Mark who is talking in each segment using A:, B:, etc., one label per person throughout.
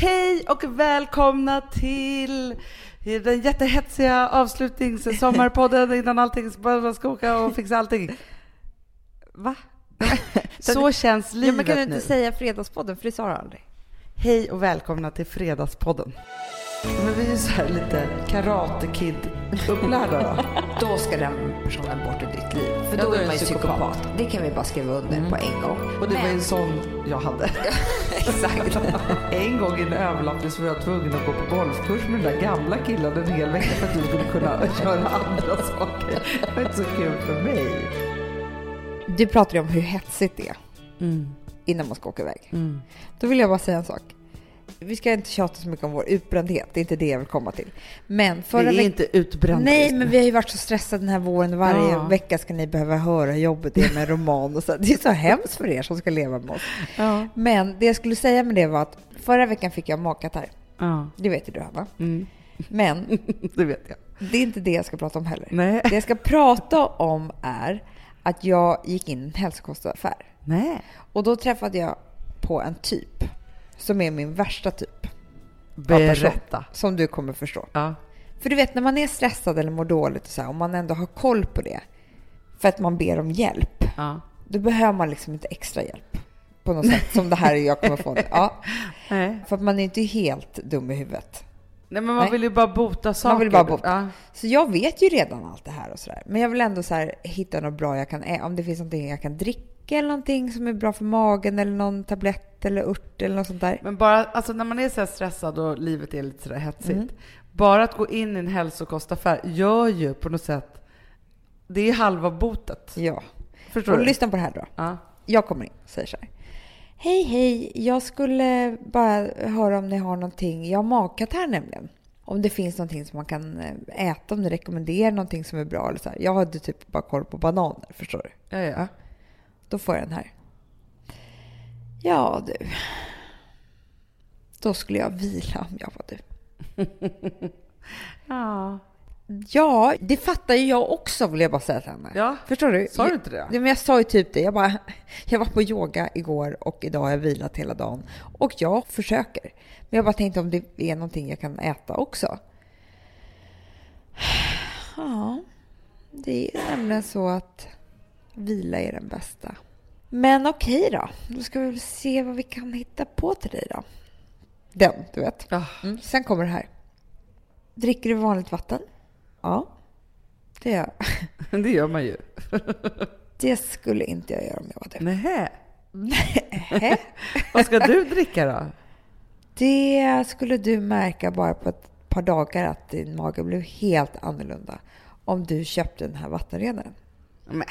A: Hej och välkomna till den jättehetsiga avslutningssommarpodden innan allting man ska åka och fixa allting. Va? Så känns livet
B: ja, men kan du inte
A: nu.
B: säga Fredagspodden, för det sa du aldrig.
A: Hej och välkomna till Fredagspodden. Men vi är så här lite Karate Kid-upplärda då.
B: Då ska den personen bort ur ditt liv. För
A: Ja,
B: då
A: då
B: är man ju psykopat. Det kan vi bara skriva under på en gång.
A: Och det var
B: Men-
A: en sån jag hade.
B: Exakt.
A: En gång i en överlappning så var jag tvungen att gå på golfkurs med den där gamla killen en hel vecka för att du skulle kunna göra andra saker. Det var inte så kul för mig.
B: Du pratade ju om hur hetsigt det är innan man ska åka iväg. Då vill jag bara säga en sak. Vi ska inte tjata så mycket om vår utbrändhet, det är inte det jag vill komma till. Men förra
A: Vi är inte utbrända
B: Nej, men vi har ju varit så stressade den här våren. Varje
A: Ja.
B: vecka ska ni behöva höra hur jobbet är med roman och så. Det är så hemskt för er som ska leva med oss.
A: Ja.
B: Men det jag skulle säga med det var att förra veckan fick jag magkatarr.
A: Ja.
B: Det vet ju du, va?
A: Mm.
B: Men
A: Det vet jag.
B: det är inte det jag ska prata om heller.
A: Nej.
B: Det jag ska prata om är att jag gick in i en hälsokostaffär.
A: Nej.
B: Och då träffade jag på en typ som är min värsta typ.
A: Berätta.
B: Som du kommer förstå.
A: Ja.
B: För du vet, när man är stressad eller mår dåligt och så här, om man ändå har koll på det för att man ber om hjälp,
A: ja.
B: då behöver man liksom inte extra hjälp på något sätt som det här jag kommer få nu. Ja,
A: Nej.
B: för att man är inte helt dum i huvudet.
A: Nej, men man
B: Nej.
A: vill ju bara bota saker.
B: vill bara bota.
A: Ja.
B: Så jag vet ju redan allt det här och sådär. Men jag vill ändå så här, hitta något bra jag kan ä- Om det finns någonting jag kan dricka eller någonting som är bra för magen eller någon tablett eller ört eller något sånt där.
A: Men bara, alltså när man är så här stressad och livet är lite sådär hetsigt,
B: Mm.
A: bara att gå in i en hälsokostaffär gör ju på något sätt, det är halva botet.
B: Ja.
A: Förstår
B: Och
A: du?
B: lyssna på det här då.
A: Ja.
B: Jag kommer in och säger så här. Hej, hej. Jag skulle bara höra om ni har någonting. Jag har magkatarr nämligen. Om det finns någonting som man kan eh, äta, om ni rekommenderar någonting som är bra. Eller så här. Jag hade typ bara koll på bananer, förstår du?
A: Ja, ja.
B: Då får jag den här. Ja, du. Då skulle jag vila om jag var du.
A: ja.
B: Ja, det fattar ju jag också vill jag bara säga till henne.
A: Ja.
B: Förstår du?
A: Sa du inte det?
B: Ja, men jag sa ju typ det. Jag, bara, jag var på yoga igår och idag har jag vilat hela dagen. Och jag försöker. Men jag bara tänkte om det är någonting jag kan äta också. Ja, det är nämligen så att vila är den bästa. Men okej då. Då ska vi väl se vad vi kan hitta på till dig då. Den, du vet. Mm. Sen kommer det här. Dricker du vanligt vatten? Ja, det gör jag.
A: Det gör man ju.
B: Det skulle inte jag göra om jag var du.
A: Nähä.
B: Nähä.
A: Vad ska du dricka då?
B: Det skulle du märka bara på ett par dagar att din mage blev helt annorlunda om du köpte den här vattenrenaren.
A: Nej.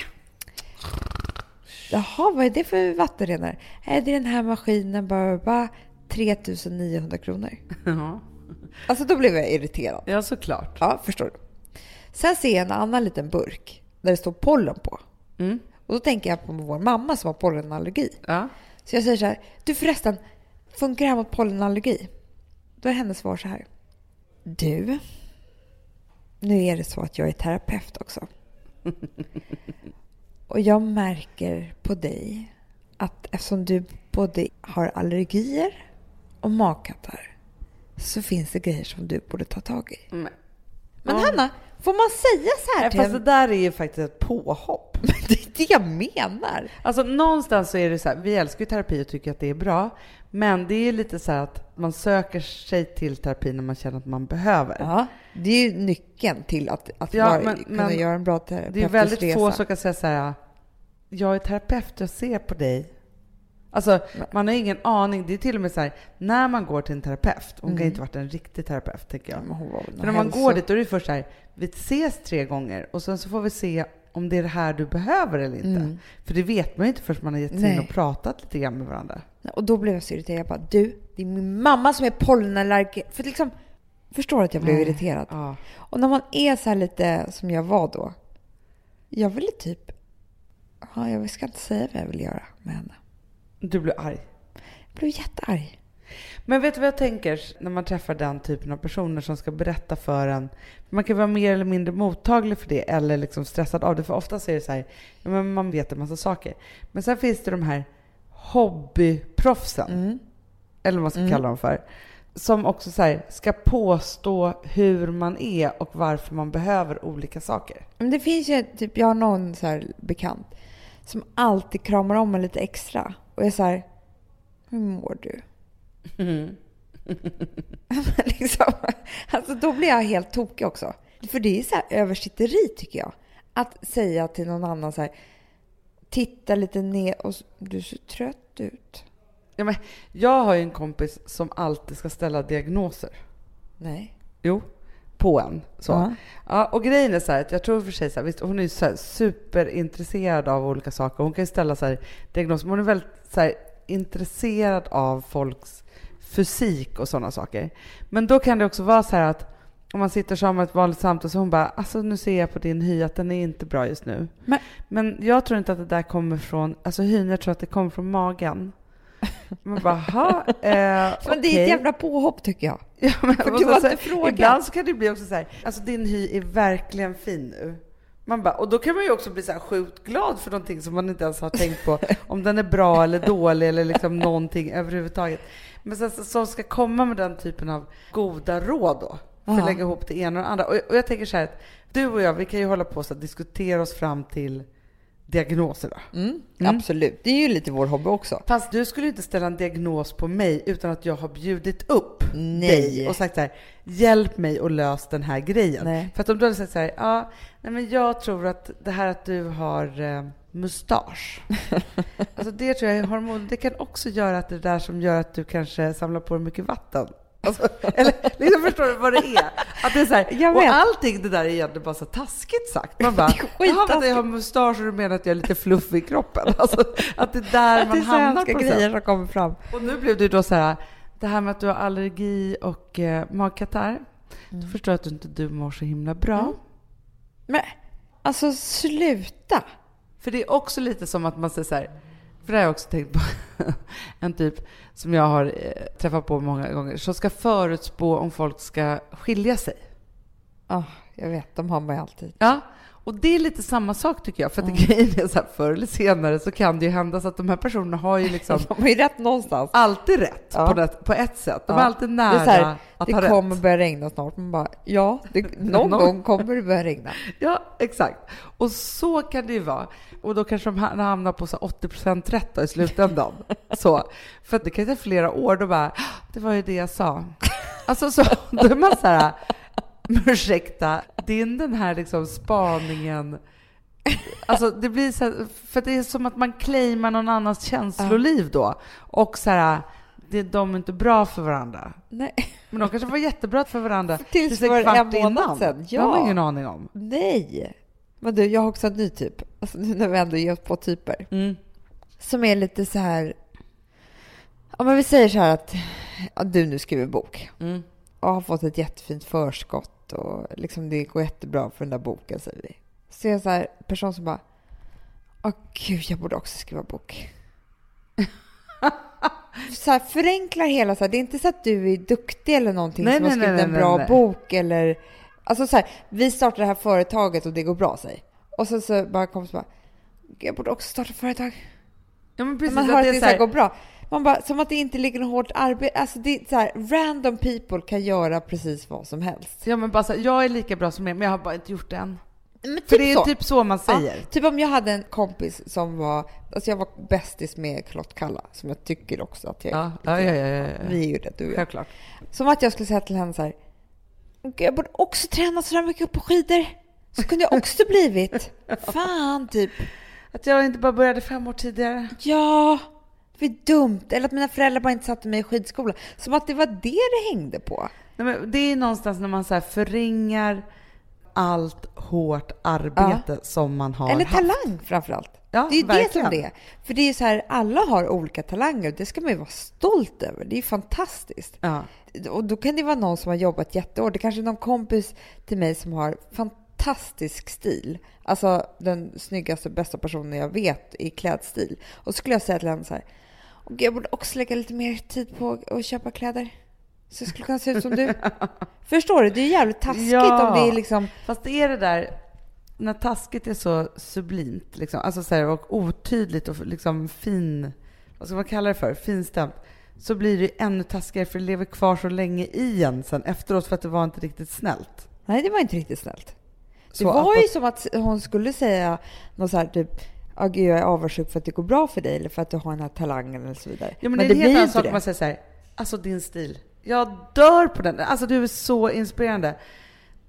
B: Jaha, vad är det för vattenrenare? Är det den här maskinen bara, bara 3900 kronor?
A: Ja.
B: Alltså då blev jag irriterad.
A: ja, såklart.
B: Ja, förstår du. Sen ser jag en annan liten burk där det står pollen på.
A: Mm.
B: Och då tänker jag på vår mamma som har pollenallergi.
A: Ja.
B: Så jag säger så här, du förresten, funkar det här mot pollenallergi? Då är hennes svar så här. Du, nu är det så att jag är terapeut också. Och jag märker på dig att eftersom du både har allergier och magkatarr så finns det grejer som du borde ta tag i.
A: Nej.
B: Men. Hanna, får man säga så här
A: Nej,
B: till
A: fast det där är ju faktiskt ett påhopp.
B: Men det är det jag menar.
A: Alltså någonstans så är det så här, vi älskar ju terapi och tycker att det är bra, men det är ju lite så här att man söker sig till terapi när man känner att man behöver.
B: Ja, det är ju nyckeln till att, att
A: Ja,
B: vara,
A: men-
B: kunna
A: men
B: göra en bra terapeutisk
A: Det är väldigt
B: resa.
A: få som kan säga så här, jag är terapeut, jag ser på dig. Alltså, man har ingen aning. Det är till och med så här, när man går till en terapeut, hon kan inte ha varit en riktig terapeut, tänker jag.
B: Ja, men hon var väl
A: För när man
B: hälso-
A: går dit, då är det först så här, vi ses tre gånger och sen så får vi se om det är det här du behöver eller inte.
B: Mm.
A: För det vet man ju inte förrän man har gett sig in och pratat lite grann med varandra.
B: Och då blev jag så irriterad. Jag bara, du, det är min mamma som är pollenallergiker. För liksom, förstår att jag blev
A: Nej.
B: irriterad.
A: Ja.
B: Och när man är så här lite som jag var då. Jag ville typ, ja, jag ska inte säga vad jag vill göra med henne.
A: Du blir arg.
B: Jag blev jättearg.
A: Men vet du vad jag tänker när man träffar den typen av personer som ska berätta för en? Man kan vara mer eller mindre mottaglig för det eller liksom stressad av det. För ofta är det så här, man vet en massa saker. Men sen finns det de här hobbyproffsen.
B: Mm.
A: eller vad man ska kalla dem för, som också så här, ska påstå hur man är och varför man behöver olika saker.
B: Men det finns ju, typ, jag har någon så här bekant som alltid kramar om en lite extra. Och jag är så här, hur mår du? liksom, alltså då blir jag helt tokig också. För det är så här översitteri tycker jag. Att säga till någon annan så här, titta lite ner och du ser trött ut.
A: Ja, men jag har ju en kompis som alltid ska ställa diagnoser.
B: Nej.
A: Jo, på en. Så.
B: Ja.
A: Ja, och grejen är så här att jag tror för sig så här, visst hon är ju så superintresserad av olika saker. Hon kan ju ställa så här diagnoser, men hon är väldigt så här intresserad av folks fysik och sådana saker. Men då kan det också vara så här att om man sitter som ett vanligt samtal så hon bara, alltså nu ser jag på din hy att den är inte bra just nu.
B: Men-
A: Men jag tror inte att det där kommer från, alltså hyn, jag tror att det kommer från magen. Man bara, "Ha, eh,
B: Men det är
A: okej."
B: ett jävla påhopp tycker jag.
A: Ja, men,
B: För du har inte frågat.
A: Ibland så kan det bli också så här, alltså din hy är verkligen fin nu. Man bara, och då kan man ju också bli så här sjukt glad för någonting som man inte ens har tänkt på, om den är bra eller dålig eller liksom någonting överhuvudtaget. Men sen så- som ska komma med den typen av goda råd då, för att lägga ihop det ena och det andra. Och, och jag tänker så här att du och jag, vi kan ju hålla på så att diskutera oss fram till diagnoser då.
B: Mm, Absolut. Det är ju lite vår hobby också.
A: Fast du skulle inte ställa en diagnos på mig utan att jag har bjudit upp
B: Nej.
A: dig och sagt så här, hjälp mig att lösa den här grejen.
B: Nej.
A: För att om du hade sagt så här, ja, nej men jag tror att det här att du har eh, mustasch, alltså det tror jag är hormon, det kan också göra att det där som gör att du kanske samlar på dig mycket vatten. Alltså, eller liksom förstår du vad det är? Att det är så här,
B: Jag
A: och allting det där är egentligen bara så taskigt sagt. Man bara, jaha, men att jag har mustasch och du menar att jag är lite fluffig i kroppen. Alltså, att det är där
B: Att det
A: man
B: är
A: hamnar på
B: grejer som kommer fram.
A: Och nu blev det då så här, det här med att du har allergi och eh, magkatarr. Då förstår jag att du inte du mår så himla bra.
B: Mm. Men alltså sluta!
A: För det är också lite som att man säger så här, för det har jag också tänkt på, en typ som jag har eh, träffat på många gånger, som ska förutspå om folk ska skilja sig.
B: Ja, jag vet, de har man ju alltid.
A: Ja, och det är lite samma sak tycker jag. För att grejen är så här, förr eller senare så kan det ju hända så att de här personerna har ju liksom
B: De har ju rätt någonstans.
A: alltid rätt
B: Ja.
A: på, det, på ett sätt. De
B: Ja.
A: är alltid
B: Det,
A: nära
B: är så här,
A: att
B: det
A: ha
B: kommer
A: rätt.
B: börja regna snart. Man bara, ja, det, någon gång kommer det börja regna.
A: Ja, exakt. Och så kan det ju vara. Och då kanske de ha- hamnar på så 80 rätt då i slutändan. så. För det kan ju ta flera år, då bara, "Ah, det var ju det jag sa. Alltså så, då är man så här, men din den här liksom spaningen, alltså det blir så här, för det är som att man claimar någon annans känsloliv då. Och så här, det, de är inte bra för varandra.
B: Nej,
A: Men de kanske var jättebra för varandra
B: Tills
A: en
B: för
A: kvart
B: en
A: innan.
B: sedan.
A: Det har man
B: Ja.
A: ingen aning om.
B: nej. Men du, jag har också en ny typ. Alltså nu när vi ändå ger oss på typer.
A: Mm.
B: Som är lite så här... Ja, men vi säger så här att ja, du nu skriver bok
A: Mm.
B: och har fått ett jättefint förskott och liksom det går jättebra för den där boken, säger vi. Så är jag så här person som bara, åh gud, jag borde också skriva bok. så här, förenklar hela, så här, det är inte så att du är duktig eller någonting
A: Nej,
B: som har
A: nej,
B: skrivit
A: nej,
B: en bra bok eller, alltså så här, vi startar det här företaget och det går bra, säg. Och så, så bara kommer så bara, jag borde också starta företag.
A: Ja, men
B: När
A: precis.
B: man
A: att
B: hör att
A: det
B: det
A: är
B: så här, går bra. Man bara, som att det inte ligger något hårt arbete. Alltså det är så här, random people kan göra precis vad som helst.
A: ja, men bara så här, jag är lika bra som er, men jag har bara inte gjort det än.
B: Men typ
A: För det är
B: så.
A: typ så man säger.
B: Ja, typ om jag hade en kompis som var, alltså jag var bästis med Charlotte Kalla, som jag tycker också att jag
A: Ja, ja, ja, ja, ja.
B: Vi är ju det, du och jag.
A: Självklart.
B: Som att jag skulle säga till henne så här, "Gud, jag borde också träna så där mycket på skidor. Så kunde jag också blivit. Fan, typ.
A: Att jag inte bara började fem år tidigare.
B: Ja, det är dumt. Eller att mina föräldrar bara inte satte mig i skidskola. Som att det var det det hängde på.
A: Nej, men det är någonstans när man så här förringar allt hårt arbete som man har
B: Eller
A: haft.
B: talang framförallt.
A: Ja,
B: det är ju det
A: verkligen.
B: som det är. För det är ju så här, alla har olika talanger och det ska man ju vara stolt över. Det är ju fantastiskt.
A: Ja.
B: Och då kan det vara någon som har jobbat jättehårt. Det kanske är någon kompis till mig som har fantastisk stil. Alltså den snyggaste, bästa personen jag vet i klädstil. Och så skulle jag säga till henne så här, "Åh, gud, jag borde också lägga lite mer tid på att köpa kläder. Så jag skulle kunna se ut som du. Förstår du? Det är ju jävligt taskigt
A: Ja.
B: om det är liksom...
A: Fast det är det där, när taskigt är så sublimt, liksom, alltså så här, och otydligt och liksom fin, vad ska man kalla det för, finstämt, så blir det ju ännu taskigare för det lever kvar så länge i en sen efteråt för att det var inte riktigt snällt.
B: Nej, det var inte riktigt snällt. Det
A: Så
B: var
A: att-
B: ju som att hon skulle säga något så här typ Ja, gud, jag är avundsjuk för att det går bra för dig eller för att du har den här talangen eller så vidare.
A: Ja, men, det är en
B: blir inte
A: sak
B: det.
A: man säger så här, alltså din stil, jag dör på den. Alltså du är så inspirerande.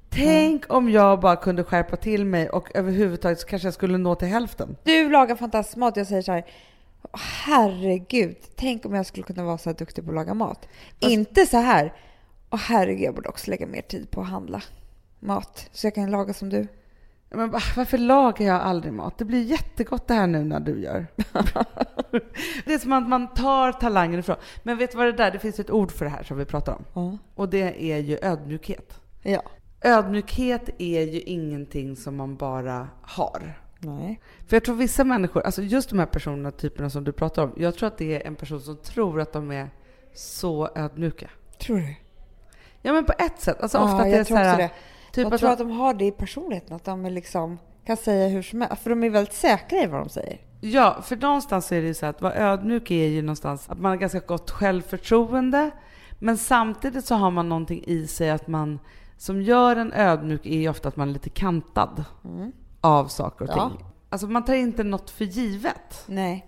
A: Tänk om jag bara kunde skärpa till mig och överhuvudtaget så kanske jag skulle nå till hälften.
B: Du lagar fantastisk mat jag säger så här "Åh, Herregud, tänk om jag skulle kunna vara så här duktig på att laga mat. Inte så här Åh herregud, jag borde också lägga mer tid på att handla mat så jag kan laga som du.
A: Men va- varför lagar jag aldrig mat? Det blir jättegott det här nu när du gör. det är som att man tar talangen ifrån. Men vet du vad det där, det finns ett ord för det här som vi pratar om.
B: Ja.
A: Och det är ju ödmjukhet.
B: ja.
A: Ödmjukhet är ju ingenting som man bara har.
B: Nej.
A: För jag tror vissa människor, alltså just de här personerna, typerna som du pratar om, jag tror att det är en person som tror att de är så ödmjuka.
B: Tror du?
A: Ja men på ett sätt. Alltså
B: Ja,
A: ofta att det är så här. Typ
B: jag
A: att
B: tror att de har det i personligheten, att de liksom kan säga hur som helst. För de är väldigt säkra i vad de säger.
A: Ja, för någonstans är det ju så att vara ödmjuk är ju någonstans att man har ganska gott självförtroende. Men samtidigt så har man någonting i sig att man, som gör en ödmjuk är ju ofta att man är lite kantad av saker och
B: Ja.
A: ting. Alltså man tar inte något för givet.
B: Nej.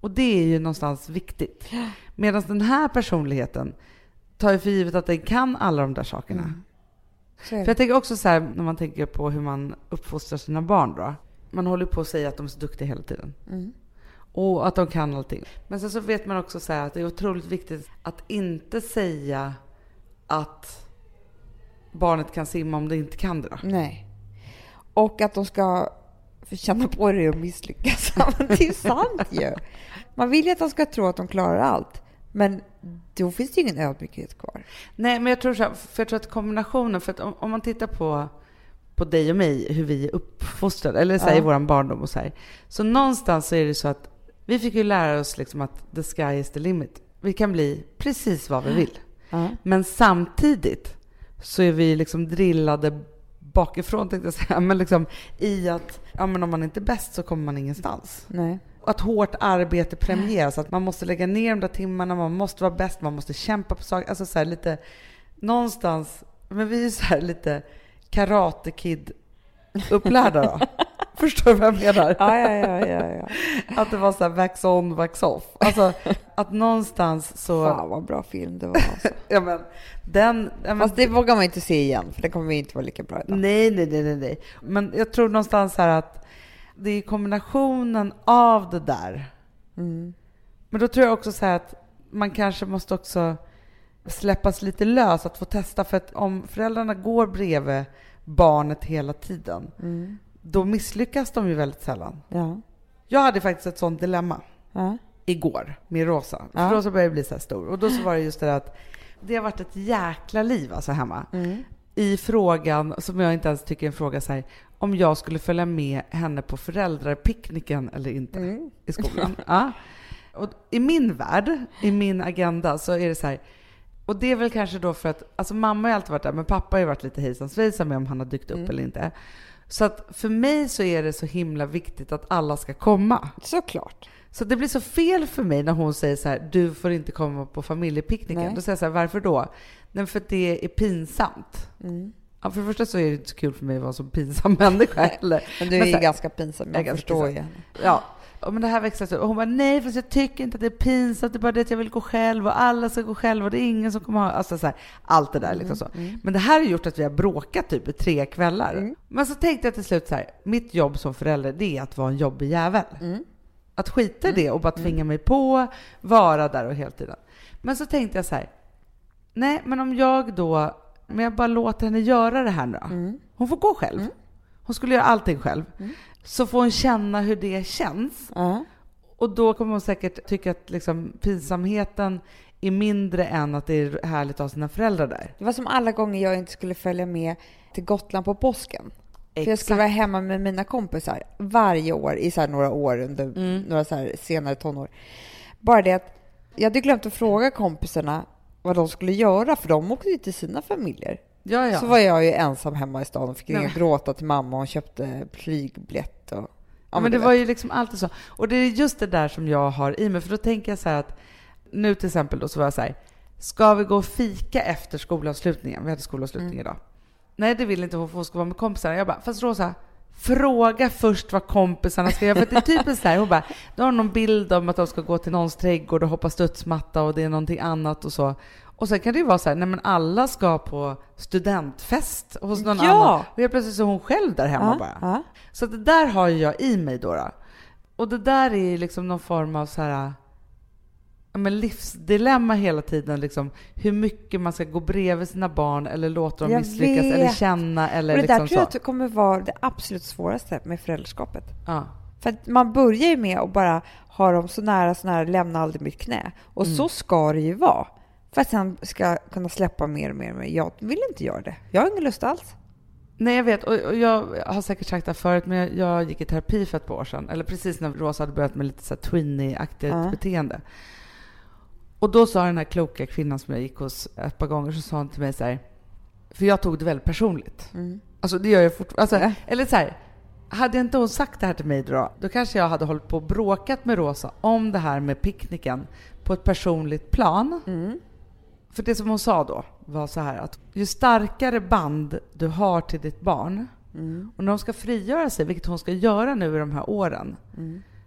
A: Och det är ju någonstans viktigt. Medan den här personligheten tar ju för givet att den kan alla de där sakerna.
B: Är
A: För jag tänker också så här, när man tänker på hur man uppfostrar sina barn då. Man håller på att säga att de är så duktiga hela tiden.
B: Mm.
A: Och att de kan allting. Men sen så vet man också så att det är otroligt viktigt att inte säga att barnet kan simma om det inte kan det. Då.
B: Nej. Och att de ska känna på det och misslyckas. Det är sant ju. Man vill ju att de ska tro att de klarar allt. Men då finns det ju ingen ödmjukhet kvar.
A: Nej, men jag tror så här, för jag tror att kombinationen, för att om, om man tittar på, på dig och mig, hur vi är uppfostrade, eller så här,
B: Ja.
A: i vår barndom och så här. Så någonstans så är det så att vi fick ju lära oss liksom att the sky is the limit. Vi kan bli precis vad vi vill.
B: Ja.
A: Men samtidigt så är vi liksom drillade bakifrån, tänkte jag säga, men liksom i att ja, men om man inte är bäst så kommer man ingenstans.
B: Nej.
A: Och att hårt arbete premieras, att man måste lägga ner de där timmarna, man måste vara bäst, man måste kämpa på saker. Alltså så här lite, någonstans, men vi är så här lite Karate Kid-upplärda då. Förstår du vad jag menar?
B: Ja, ja, ja, ja, ja.
A: Att det var så här wax on, wax off. Alltså att någonstans så...
B: Fan vad bra film det var alltså.
A: Ja men den... Ja, men,
B: Fast det vågar man inte se igen, för det kommer inte vara lika bra idag.
A: nej, nej, nej, nej, nej. Men jag tror någonstans här att det är kombinationen av det där.
B: Mm.
A: Men då tror jag också så här att man kanske måste också släppas lite lös att få testa. För att om föräldrarna går bredvid barnet hela tiden,
B: Mm.
A: då misslyckas de ju väldigt sällan.
B: Ja.
A: Jag hade faktiskt ett sånt dilemma
B: Ja.
A: igår med Rosa.
B: Ja.
A: För Rosa började bli så här stor. Och då så var det just det där att det har varit ett jäkla liv alltså hemma.
B: Mm.
A: I frågan, som jag inte ens tycker är en fråga så här, om jag skulle följa med henne på föräldrapicknicken eller inte
B: Mm.
A: i skolan. ja. Och I min värld, i min agenda, så är det så här, och det är väl kanske då för att, alltså mamma har alltid varit där, men pappa har ju varit lite hejsan svejsan med om han har dykt upp
B: Mm.
A: eller inte. Så att för mig så är det så himla viktigt att alla ska komma.
B: Såklart.
A: Så det blir så fel för mig när hon säger så här, du får inte komma på familjepicknicken.
B: Nej.
A: Då säger jag så här, varför då? Nej, för att det är pinsamt.
B: Mm.
A: Ja, för det första så är det inte så kul för mig att vara så pinsam människa heller.
B: Men du är
A: Men
B: ju
A: här-
B: ganska pinsam,
A: Jag
B: jag förstår ju
A: pinsam.
B: henne.
A: Ja, och men det här växlas upp. Och hon bara, nej fast jag tycker inte att det är pinsamt, det är bara det att jag vill gå själv och alla ska gå själva och det är ingen som kommer ha... Alltså så här, allt det där liksom så. Men det här har gjort att vi har bråkat typ i tre kvällar.
B: Mm.
A: Men så tänkte jag till slut så här, mitt jobb som förälder det är att vara en jobbig jävel.
B: Mm.
A: Att skita i det och bara tvinga mig på, vara där och hela tiden. Men så tänkte jag så här, nej men om jag då, men jag bara låter henne göra det här nu.
B: Mm.
A: Hon får gå själv. Hon skulle göra allting själv. Så får hon känna hur det känns. Och då kommer hon säkert tycka att liksom, pinsamheten är mindre än att det är härligt att ha sina föräldrar där.
B: Det var som alla gånger jag inte skulle följa med till Gotland på påsken. För jag skulle vara hemma med mina kompisar varje år i så här några år under
A: Mm.
B: några så senare tonår. Bara det att jag hade glömt att fråga kompisarna vad de skulle göra för de åkte ju till sina familjer.
A: Ja, ja.
B: Så var jag ju ensam hemma i stan och fick ringa och gråta till mamma och hon köpte flygbiljett och...
A: Ja, men det var
B: vet.
A: ju liksom alltid så. Och det är just det där som jag har i mig, för då tänker jag så här att Nu till exempel då så var jag så här, ska vi gå och fika efter skolavslutningen? Vi hade skolavslutning
B: Mm.
A: idag. Nej, det vill inte hon, för hon ska vara med kompisarna. Jag bara, fast Rosa, fråga först vad kompisarna ska göra. För det är typiskt så här, hon bara, du har någon bild om att de ska gå till någons trädgård och hoppa studsmatta och det är någonting annat och så. Och sen kan det ju vara så här, nej men alla ska på studentfest hos någon
B: Ja.
A: annan. Och helt plötsligt så är hon själv där hemma bara.
B: Ja.
A: Så det där har ju jag i mig då. då. Och det där är liksom någon form av så här, ja, men livsdilemma hela tiden. Liksom, hur mycket man ska gå bredvid sina barn eller låta dem
B: Jag
A: misslyckas
B: vet.
A: eller känna eller
B: Och det där
A: liksom
B: tror jag
A: så.
B: att kommer vara det absolut svåraste med föräldraskapet.
A: Ja.
B: För man börjar ju med att bara ha dem så nära, så nära, lämna aldrig mitt knä. Och
A: Mm.
B: så ska det ju vara. För att sen ska kunna släppa mer och mer. Men jag vill inte göra det. Jag har ingen lust alls.
A: Nej, jag vet. Och, och jag har säkert sagt det här förut, men jag, jag gick i terapi för ett par år sedan. Eller precis när Rosa hade börjat med lite så här tweenie-aktigt
B: Ja.
A: beteende. Och då sa den här kloka kvinnan som jag gick hos ett par gånger, så sa hon till mig så här, för jag tog det väldigt personligt. Alltså det gör jag fortfarande. Alltså, eller så här, hade inte hon sagt det här till mig då, då kanske jag hade hållit på och bråkat med Rosa om det här med picknicken på ett personligt plan. För det som hon sa då var så här att ju starkare band du har till ditt barn och när de ska frigöra sig, vilket hon ska göra nu i de här åren,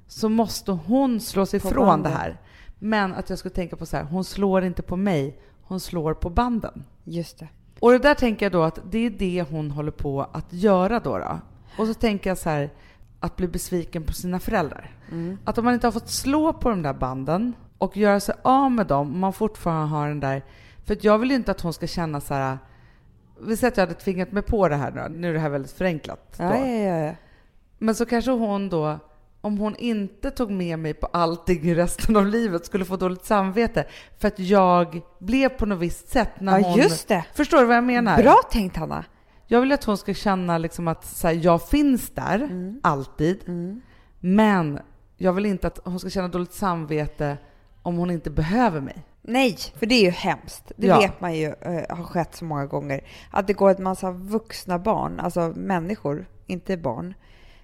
A: så måste hon slå sig
B: På
A: ifrån det här. Men att jag skulle tänka på så här, hon slår inte på mig, hon slår på banden.
B: Just det.
A: Och det där tänker jag då att det är det hon håller på att göra då. då. Och så tänker jag så här, att bli besviken på sina föräldrar. Att om man inte har fått slå på de där banden och göra sig av med dem, om man fortfarande har den där... För jag vill ju inte att hon ska känna så här... Vi säger att jag hade tvingat mig på det här nu, nu är det här väldigt förenklat.
B: Ja, ja, ja.
A: Men så kanske hon då, om hon inte tog med mig på allting i resten av livet, skulle få dåligt samvete för att jag blev på något visst sätt när
B: Ja,
A: hon...
B: just det.
A: Förstår du vad jag menar?
B: Bra tänkt, Hanna.
A: Jag vill att hon ska känna liksom att så här, jag finns där,
B: Mm.
A: alltid. Men jag vill inte att hon ska känna dåligt samvete om hon inte behöver mig.
B: Nej, för det är ju hemskt. Det
A: Ja.
B: vet man ju eh, har skett så många gånger. Att det går en massa vuxna barn, alltså människor, inte barn,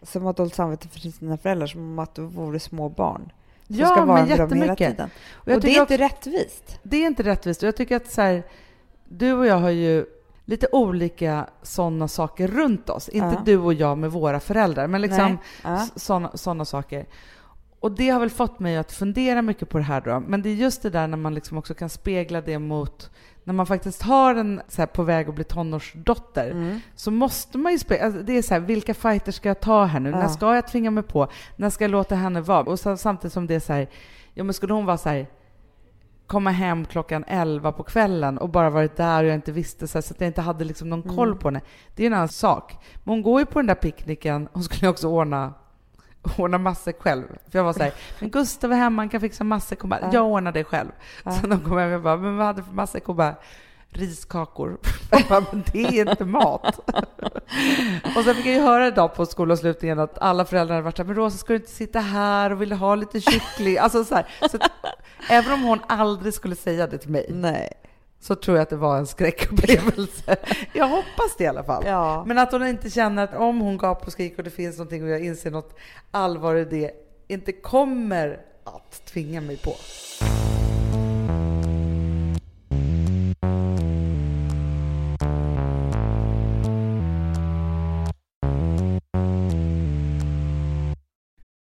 B: som har dåligt samvete för sina föräldrar som om att de vore små barn. Som
A: Ja,
B: ska vara
A: men
B: med dem hela tiden.
A: Och
B: Och, det är
A: tycker
B: inte rättvist.
A: Det är inte rättvist. Och jag tycker att så här, du och jag har ju lite olika sådana saker runt oss. Inte
B: Ja.
A: du och jag med våra föräldrar, men liksom.
B: Ja.
A: sådana saker. Och det har väl fått mig att fundera mycket på det här då. Men det är just det där när man liksom också kan spegla det mot när man faktiskt har en så här, på väg att bli tonårsdotter
B: Mm.
A: så måste man ju spela, alltså det är så här, vilka fighter ska jag ta här nu? När
B: Ja.
A: ska jag tvinga mig på? När ska jag låta henne vara? Och så, samtidigt som det är så här, ja men skulle hon vara så här, komma hem klockan 11 på kvällen och bara varit där och jag inte visste så, här, så att jag inte hade liksom någon koll på henne. Det är en annan sak. Men hon går ju på den där picknicken, hon skulle också ordna ordna matsäck själv. För jag var så här, men Gustav är hemma, han kan fixa matsäck. Hon bara,
B: Ja.
A: jag ordnar det själv.
B: Ja.
A: Så de kom hem, jag bara, men vad hade du för matsäck? Hon bara, riskakor. Bara, men det är inte mat. och sen fick jag ju höra idag på skolavslutningen att alla föräldrar hade varit så här, men Rosa ska du inte sitta här och vill ha lite kyckling? Alltså så här, så att, även om hon aldrig skulle säga det till mig
B: Nej.
A: Så tror jag att det var en skräckupplevelse. jag hoppas det i alla fall.
B: Ja.
A: Men att hon inte känner att om hon gapar och skriker och det finns någonting och jag inser något allvar i det, inte kommer att tvinga mig på.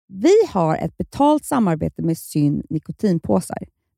C: Vi har ett betalt samarbete med Syn nikotinpåsar.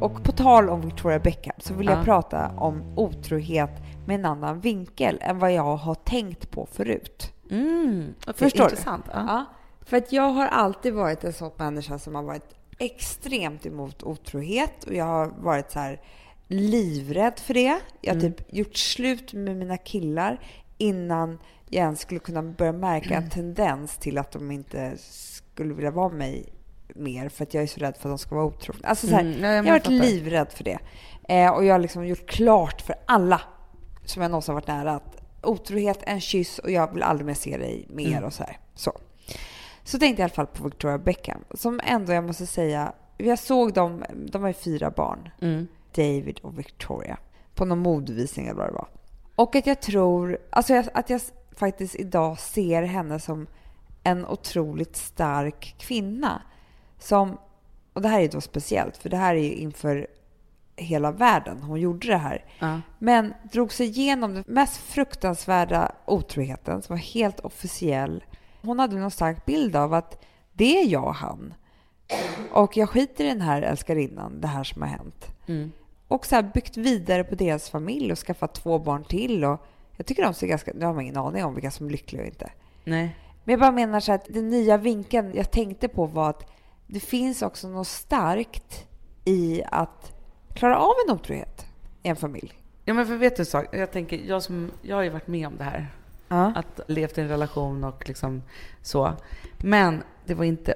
B: Och på tal om Victoria Beckham så vill
C: Ja.
B: jag prata om otrohet med en annan vinkel än vad jag har tänkt på förut.
A: Mm,
B: Förstår du?
A: intressant.
B: Ja. För att jag har alltid varit en sån människa som har varit extremt emot otrohet och jag har varit så här livrädd för det. Jag har typ gjort slut med mina killar innan jag ens skulle kunna börja märka en tendens till att de inte skulle vilja vara med mig mer för att jag är så rädd för att de ska vara otrogna. Alltså så här,
A: Mm, ja, jag
B: jag har varit
A: fattar.
B: livrädd för det. Eh, och jag har liksom gjort klart för alla som jag någonsin varit nära att otrohet, en kyss och jag vill aldrig mer se dig mer
A: Mm.
B: och så här. Så. Så tänkte jag i alla fall på Victoria Beckham som ändå, jag måste säga, jag såg dem, de har ju fyra barn,
A: Mm.
B: David och Victoria, på någon modevisning eller vad det var. Och att jag tror, alltså jag, att jag faktiskt idag ser henne som en otroligt stark kvinna. Som, och det här är då speciellt, för det här är ju inför hela världen hon gjorde det här.
A: Ja.
B: Men drog sig igenom den mest fruktansvärda otroheten som var helt officiell. Hon hade någon stark bild av att det är jag och han. Och jag skiter i den här älskarinnan, det här som har hänt.
A: Mm.
B: Och så här byggt vidare på deras familj och skaffat två barn till. Och jag tycker de ser ganska... Nu har man ingen aning om vilka som är lyckliga och inte.
A: Nej.
B: Men jag bara menar så att den nya vinkeln jag tänkte på var att det finns också något starkt i att klara av en otrohet i en familj.
A: Ja, men för vet du en sak? Jag tänker, jag, som, jag har ju varit med om det här.
B: Ja.
A: Att levt i en relation och liksom så. Men det var inte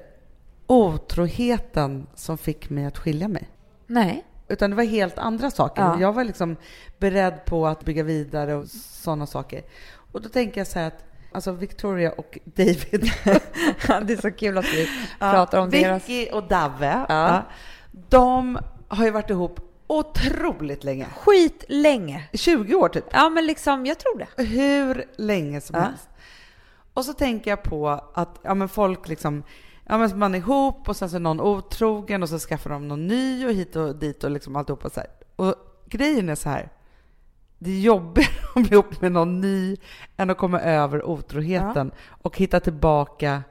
A: otroheten som fick mig att skilja mig.
B: Nej.
A: Utan det var helt andra saker.
B: Ja.
A: Jag var liksom beredd på att bygga vidare och sådana saker. Och då tänker jag så här att alltså Victoria och David.
B: det är så kul att vi pratar om
A: Vicky
B: deras...
A: och Dave.
B: Ja.
A: De har ju varit ihop otroligt länge.
B: Skit länge.
A: 20 år typ.
B: Ja, men liksom, jag tror det.
A: hur länge som
B: Ja.
A: helst. Och så tänker jag på att ja, men folk liksom, ja, men man är ihop och sen så är någon otrogen och så skaffar de någon ny och hit och dit och liksom alltihopa så här. Och grejen är så här, det är jobbigare att bli ihop med någon ny än att komma över otroheten och hitta tillbaka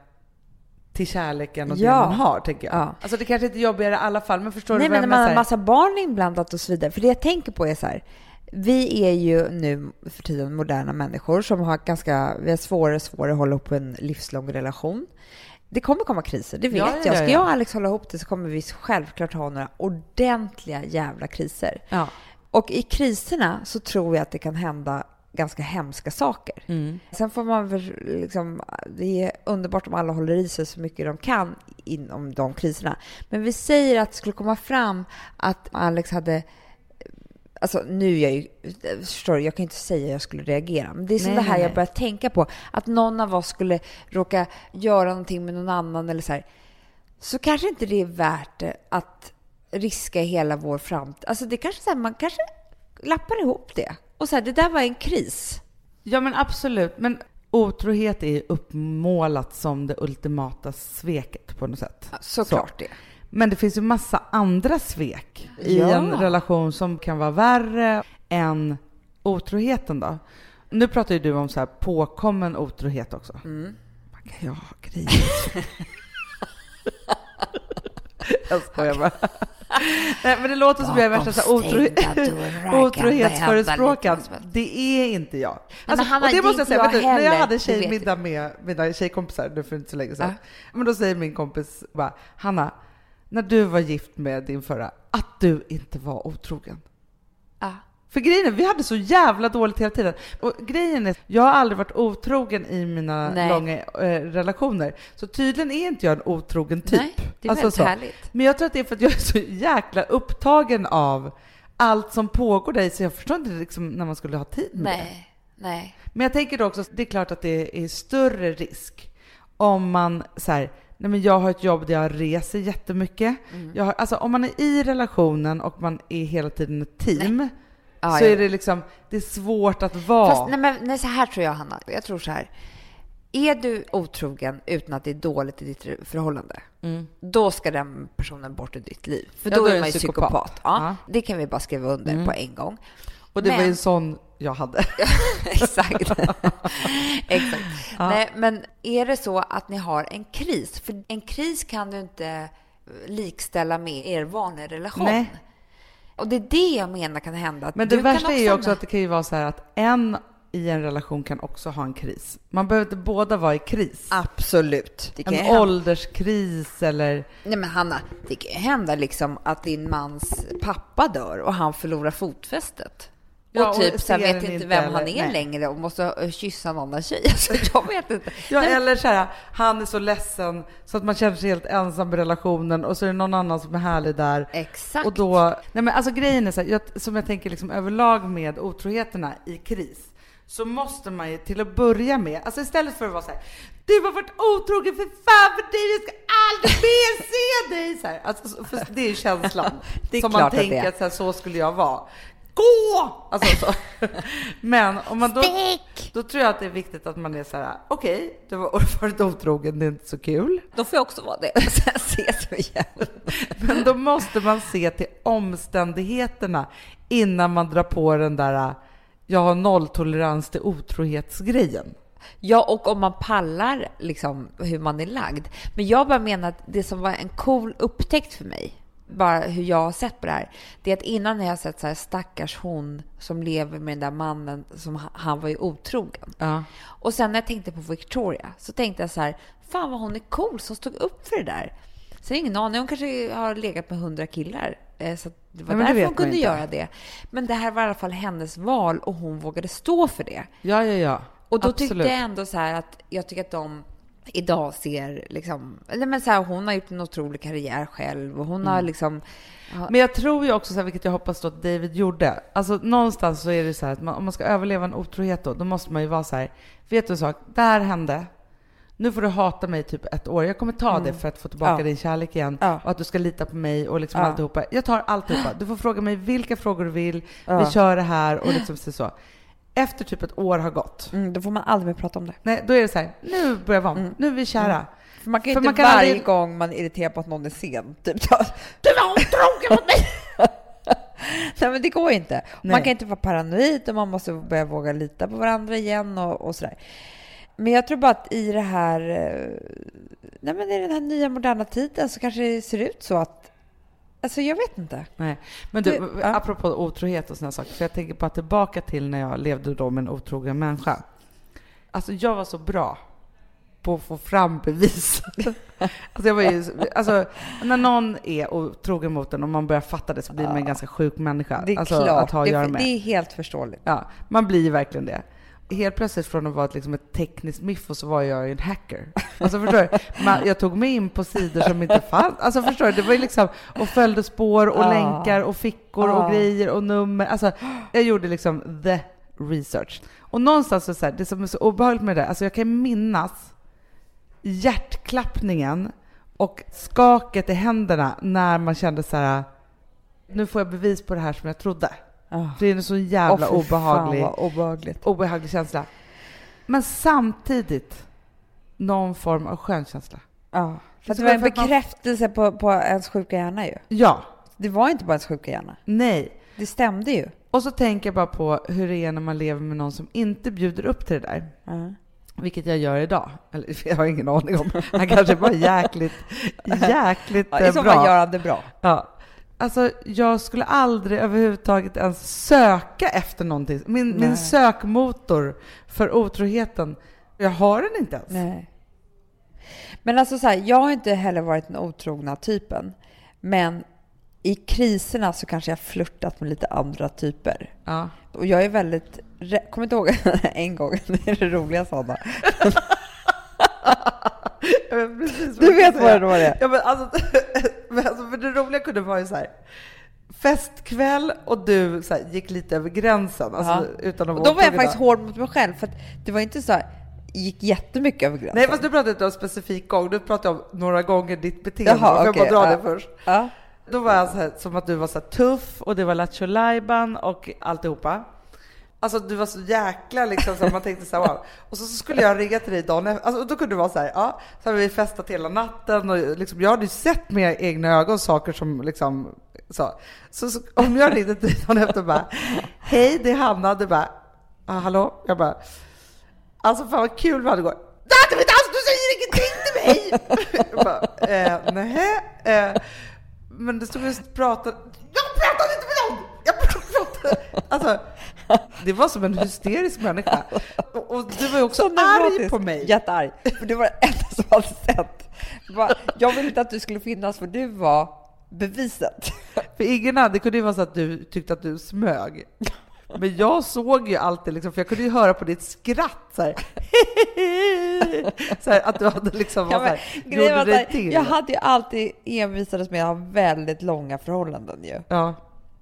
A: till kärleken och
B: Ja.
A: det man har, tänker jag.
B: Ja.
A: Alltså det kanske inte är jobbigare i alla fall, men förstår
B: Nej,
A: du vad
B: men
A: jag
B: när man har en massa barn inblandat och så vidare. För det jag tänker på är så här. Vi är ju nu för tiden moderna människor som har ganska, vi har svårare och svårare att hålla ihop en livslång relation. Det kommer komma kriser, det vet
A: Ja, ja,
B: jag.
A: ja,
B: Ska
A: ja.
B: jag och Alex hålla ihop det så kommer vi självklart ha några ordentliga jävla kriser.
A: Ja.
B: Och i kriserna så tror jag att det kan hända ganska hemska saker.
A: Mm.
B: Sen får man väl liksom, det är underbart om alla håller i sig så mycket de kan inom de kriserna. Men vi säger att det skulle komma fram att Alex hade Alltså nu är jag ju, förstår du, jag kan inte säga att jag skulle reagera. Men det är det här jag börjar tänka på. Att någon av oss skulle råka göra någonting med någon annan eller så här. Så kanske inte det är värt att riska hela vår framtid. Alltså det kanske så här, man kanske lappar ihop det. Och så här, det där var en kris.
A: Ja men absolut. Men otrohet är ju uppmålat som det ultimata sveket på något sätt.
B: Såklart det.
A: Men det finns ju massa andra svek i
B: Ja.
A: en relation som kan vara värre än otroheten då. Nu pratar ju du om så här påkommen otrohet också.
B: Mm.
A: Man kan ju ha grejer. Jag skojar bara. Nej, men det låter som jag är värsta så otro- otrohetsförespråkaren. Det är inte jag. Alltså,
B: Hanna,
A: och det måste jag säga, vet du, när jag hade tjejmiddag med mina tjejkompisar nu för inte så länge sedan,
B: Ja.
A: men då säger min kompis bara, Hanna, när du var gift med din förra, att du inte var otrogen. För grejen är, vi hade så jävla dåligt hela tiden. Och grejen är, jag har aldrig varit otrogen i mina
B: Nej.
A: långa eh, relationer. Så tydligen är inte jag en otrogen typ.
B: Nej, det är
A: Alltså
B: väldigt
A: så.
B: härligt.
A: Men jag tror att det är för att jag är så jäkla upptagen av allt som pågår där så jag förstår inte liksom när man skulle ha tid med det.
B: Nej, nej.
A: Men jag tänker då också, det är klart att det är större risk om man så här, nej men jag har ett jobb där jag reser jättemycket.
B: Mm.
A: Jag har, alltså om man är i relationen och man är hela tiden ett team
B: Ja,
A: så
B: ja.
A: är det liksom, det är svårt att vara.
B: Fast nej, men nej, så här tror jag, Hanna. Jag tror så här. Är du otrogen utan att det är dåligt i ditt förhållande, då ska den personen bort ur ditt liv. För
A: Mm. Ja,
B: då,
A: då är
B: man ju psykopat.
A: psykopat.
B: Ja.
A: Mm.
B: Det kan vi bara skriva under på en gång.
A: och det var ju
B: men-
A: en sån jag hade.
B: Exakt. Exakt. Nej, men är det så att ni har en kris? För en kris kan du inte likställa med er vanliga relation.
A: Nej.
B: Och det är det jag menar kan hända.
A: Men det värsta är ju också att det kan ju vara så här att en i en relation kan också ha en kris. Man behöver inte båda vara i kris.
B: Absolut. Det kan ju
A: En
B: hända.
A: ålderskris eller...
B: Nej men Hanna, det kan ju hända liksom att din mans pappa dör och han förlorar fotfästet.
A: Ja,
B: och
A: och
B: typ sen
A: ser
B: vet inte vem han
A: eller-
B: är
A: nej.
B: längre och måste kyssa en annan tjej. Alltså, jag vet inte.
A: Ja,
B: Nej,
A: eller så här, han är så ledsen så att man känner sig helt ensam i relationen och så är det någon annan som är härlig där.
B: Exakt.
A: Och då, nej men alltså grejen är så här, jag, som jag tänker liksom överlag med otroheterna i kris, så måste man ju till att börja med, alltså istället för att vara så här, du har varit otrogen för fan för dig, jag ska aldrig mer se dig! Så här, alltså, så- för det är ju känslan
B: Det är
A: som man tänker att så, här, så skulle jag vara. Gå! Alltså så. Men om man då, då tror jag att det är viktigt att man är så här, okej, du har varit otrogen, det är inte så kul.
B: Då får jag också vara det. Sen ses vi igen.
A: Men då måste man se till omständigheterna innan man drar på den där jag har nolltolerans till otrohetsgrejen.
B: Ja, och om man pallar liksom hur man är lagd. Men jag bara menar att det som var en cool upptäckt för mig, bara hur jag har sett på det här, det är att innan jag har sett så här stackars hon som lever med den där mannen som han- var ju otrogen.
A: Ja.
B: Och sen när jag tänkte på Victoria så tänkte jag så här, fan vad hon är cool som stod upp för det där. Så jag har ingen aning, hon kanske har legat med hundra killar. eh, Så det var
A: det
B: därför hon kunde
A: inte.
B: göra det. Men det här var i alla fall hennes val och hon vågade stå för det.
A: Ja, ja, ja.
B: Och då
A: Absolut.
B: tyckte jag ändå så här att jag tycker att de idag ser liksom, eller men så här, hon har gjort en otrolig karriär själv och hon har
A: Mm.
B: liksom, ja,
A: Men jag tror ju också, så här, vilket jag hoppas då att David gjorde, alltså någonstans så är det så här att man, om man ska överleva en otrohet då, då måste man ju vara så här, vet du en sak, det här hände, nu får du hata mig typ ett år, jag kommer ta det för att få tillbaka
B: Mm. Ja.
A: din kärlek igen
B: Ja.
A: och att du ska lita på mig och liksom
B: Ja.
A: alltihopa. Jag tar alltihopa. Du får fråga mig vilka frågor du vill, vi kör det här och liksom så. Efter typ ett år har gått,
B: mm, då får man aldrig mer prata om det.
A: nej, då är det så här, nu börjar vi om, nu är vi kära.
B: För man kan ju inte
A: man kan
B: varje
A: aldrig-
B: gång man är irriterad på att någon är sen, typ du var otrogen mot mig! Nej men det går ju inte. Man
A: Nej.
B: kan inte vara paranoid och man måste börja våga lita på varandra igen och, och sådär. Men jag tror bara att i det här, eh, nej men i den här nya moderna tiden så kanske det ser ut så att, alltså jag vet inte.
A: Nej. Men du,
B: Du- ja.
A: apropå otrohet och såna saker, för jag tänker bara tillbaka till när jag levde då med en otrogen människa. Alltså jag var så bra på att få fram bevis. alltså, jag var ju, alltså när någon är otrogen mot en och man börjar fatta det så blir man en ganska sjuk människa.
B: Det är
A: alltså,
B: klart,
A: att ha att
B: det,
A: göra med.
B: det är helt förståeligt.
A: Ja, man blir verkligen det. Helt plötsligt från att vara liksom ett tekniskt miffo så var jag en hacker. Alltså förstår du? Man, jag tog mig in på sidor som inte fanns. Alltså förstår du? Det var ju liksom, och följde spår och
B: Ja.
A: länkar och fickor och
B: Ja.
A: grejer och nummer. Alltså jag gjorde liksom the research. Och någonstans så, så här, det som är så obehagligt med det alltså jag kan minnas hjärtklappningen och skaket i händerna när man kände så här, nu får jag bevis på det här som jag trodde. Det är en så jävla
B: fan,
A: obehaglig, obehaglig känsla. Men samtidigt någon form av skön känsla.
B: Ja. För det var en
A: att man-
B: bekräftelse på, på ens sjuka hjärna ju.
A: Ja,
B: Det var inte bara ens sjuka hjärna.
A: nej.
B: Det stämde ju.
A: Och så tänker jag bara på hur det är när man lever med någon som inte bjuder upp till det där.
B: Ja.
A: Vilket jag gör idag. Eller jag har ingen aning om. Han kanske bara jäkligt, jäkligt
B: Ja,
A: eh,
B: I så
A: bra.
B: fall gör han det bra.
A: Ja. Alltså, jag skulle aldrig överhuvudtaget ens söka efter någonting. Min, min sökmotor för otroheten, jag har den inte ens.
B: Nej. Men alltså så här, jag har inte heller varit den otrogna typen. Men i kriserna så kanske jag flörtat med lite andra typer.
A: Ja.
B: Och jag är väldigt... Kommer inte ihåg en gång, det är det roliga sådana.
A: Jag vet
B: Du vet vad det var det
A: Ja, men alltså, men alltså, för det roliga kunde vara ju så här. Festkväll och du så här, gick lite över gränsen. Alltså,
B: Ja.
A: utan att
B: Och då var jag
A: otrogen
B: faktiskt hård mot mig själv. För det var inte så här, gick jättemycket över gränsen.
A: Nej, fast du pratade inte om specifik gång. Du pratade om några gånger ditt beteende.
B: Jaha,
A: jag bara dra
B: ja.
A: det först?
B: Ja.
A: Då var jag så här, som att du var så tuff och det var Lattjo och alltihopa. Alltså du var så jäkla liksom så man tänkte så här, wow. Och så, så skulle jag ringa till dig dagen efter. Alltså, och då kunde du vara så här, ja, så hade vi festat hela natten och liksom, jag hade ju sett med egna ögon saker som liksom så. Så, så om jag ringde till dig dagen efter och bara, hej det är Hanna, du bara, ah, hallå? Jag bara, alltså fan vad kul vi hade igår. Det inte alls, du säger ingenting till mig! jag bara, eh, nähä? Eh, men det stod just och pratade. Jag pratade inte med någon! Jag pratade. Alltså, det var som en hysterisk människa. Och, och du var ju också
B: Så
A: arg på mig.
B: Jättearg. För det var det enda som hade sett. Jag ville inte att du skulle finnas för du var beviset.
A: För ingen annan, det kunde ju vara så att du tyckte att du smög. Men jag såg ju alltid, liksom, för jag kunde ju höra på ditt skratt så här, så här att du hade liksom
B: Ja,
A: var så
B: men,
A: här, dig till.
B: jag hade ju alltid envisades med att ha väldigt långa förhållanden ju.
A: Ja.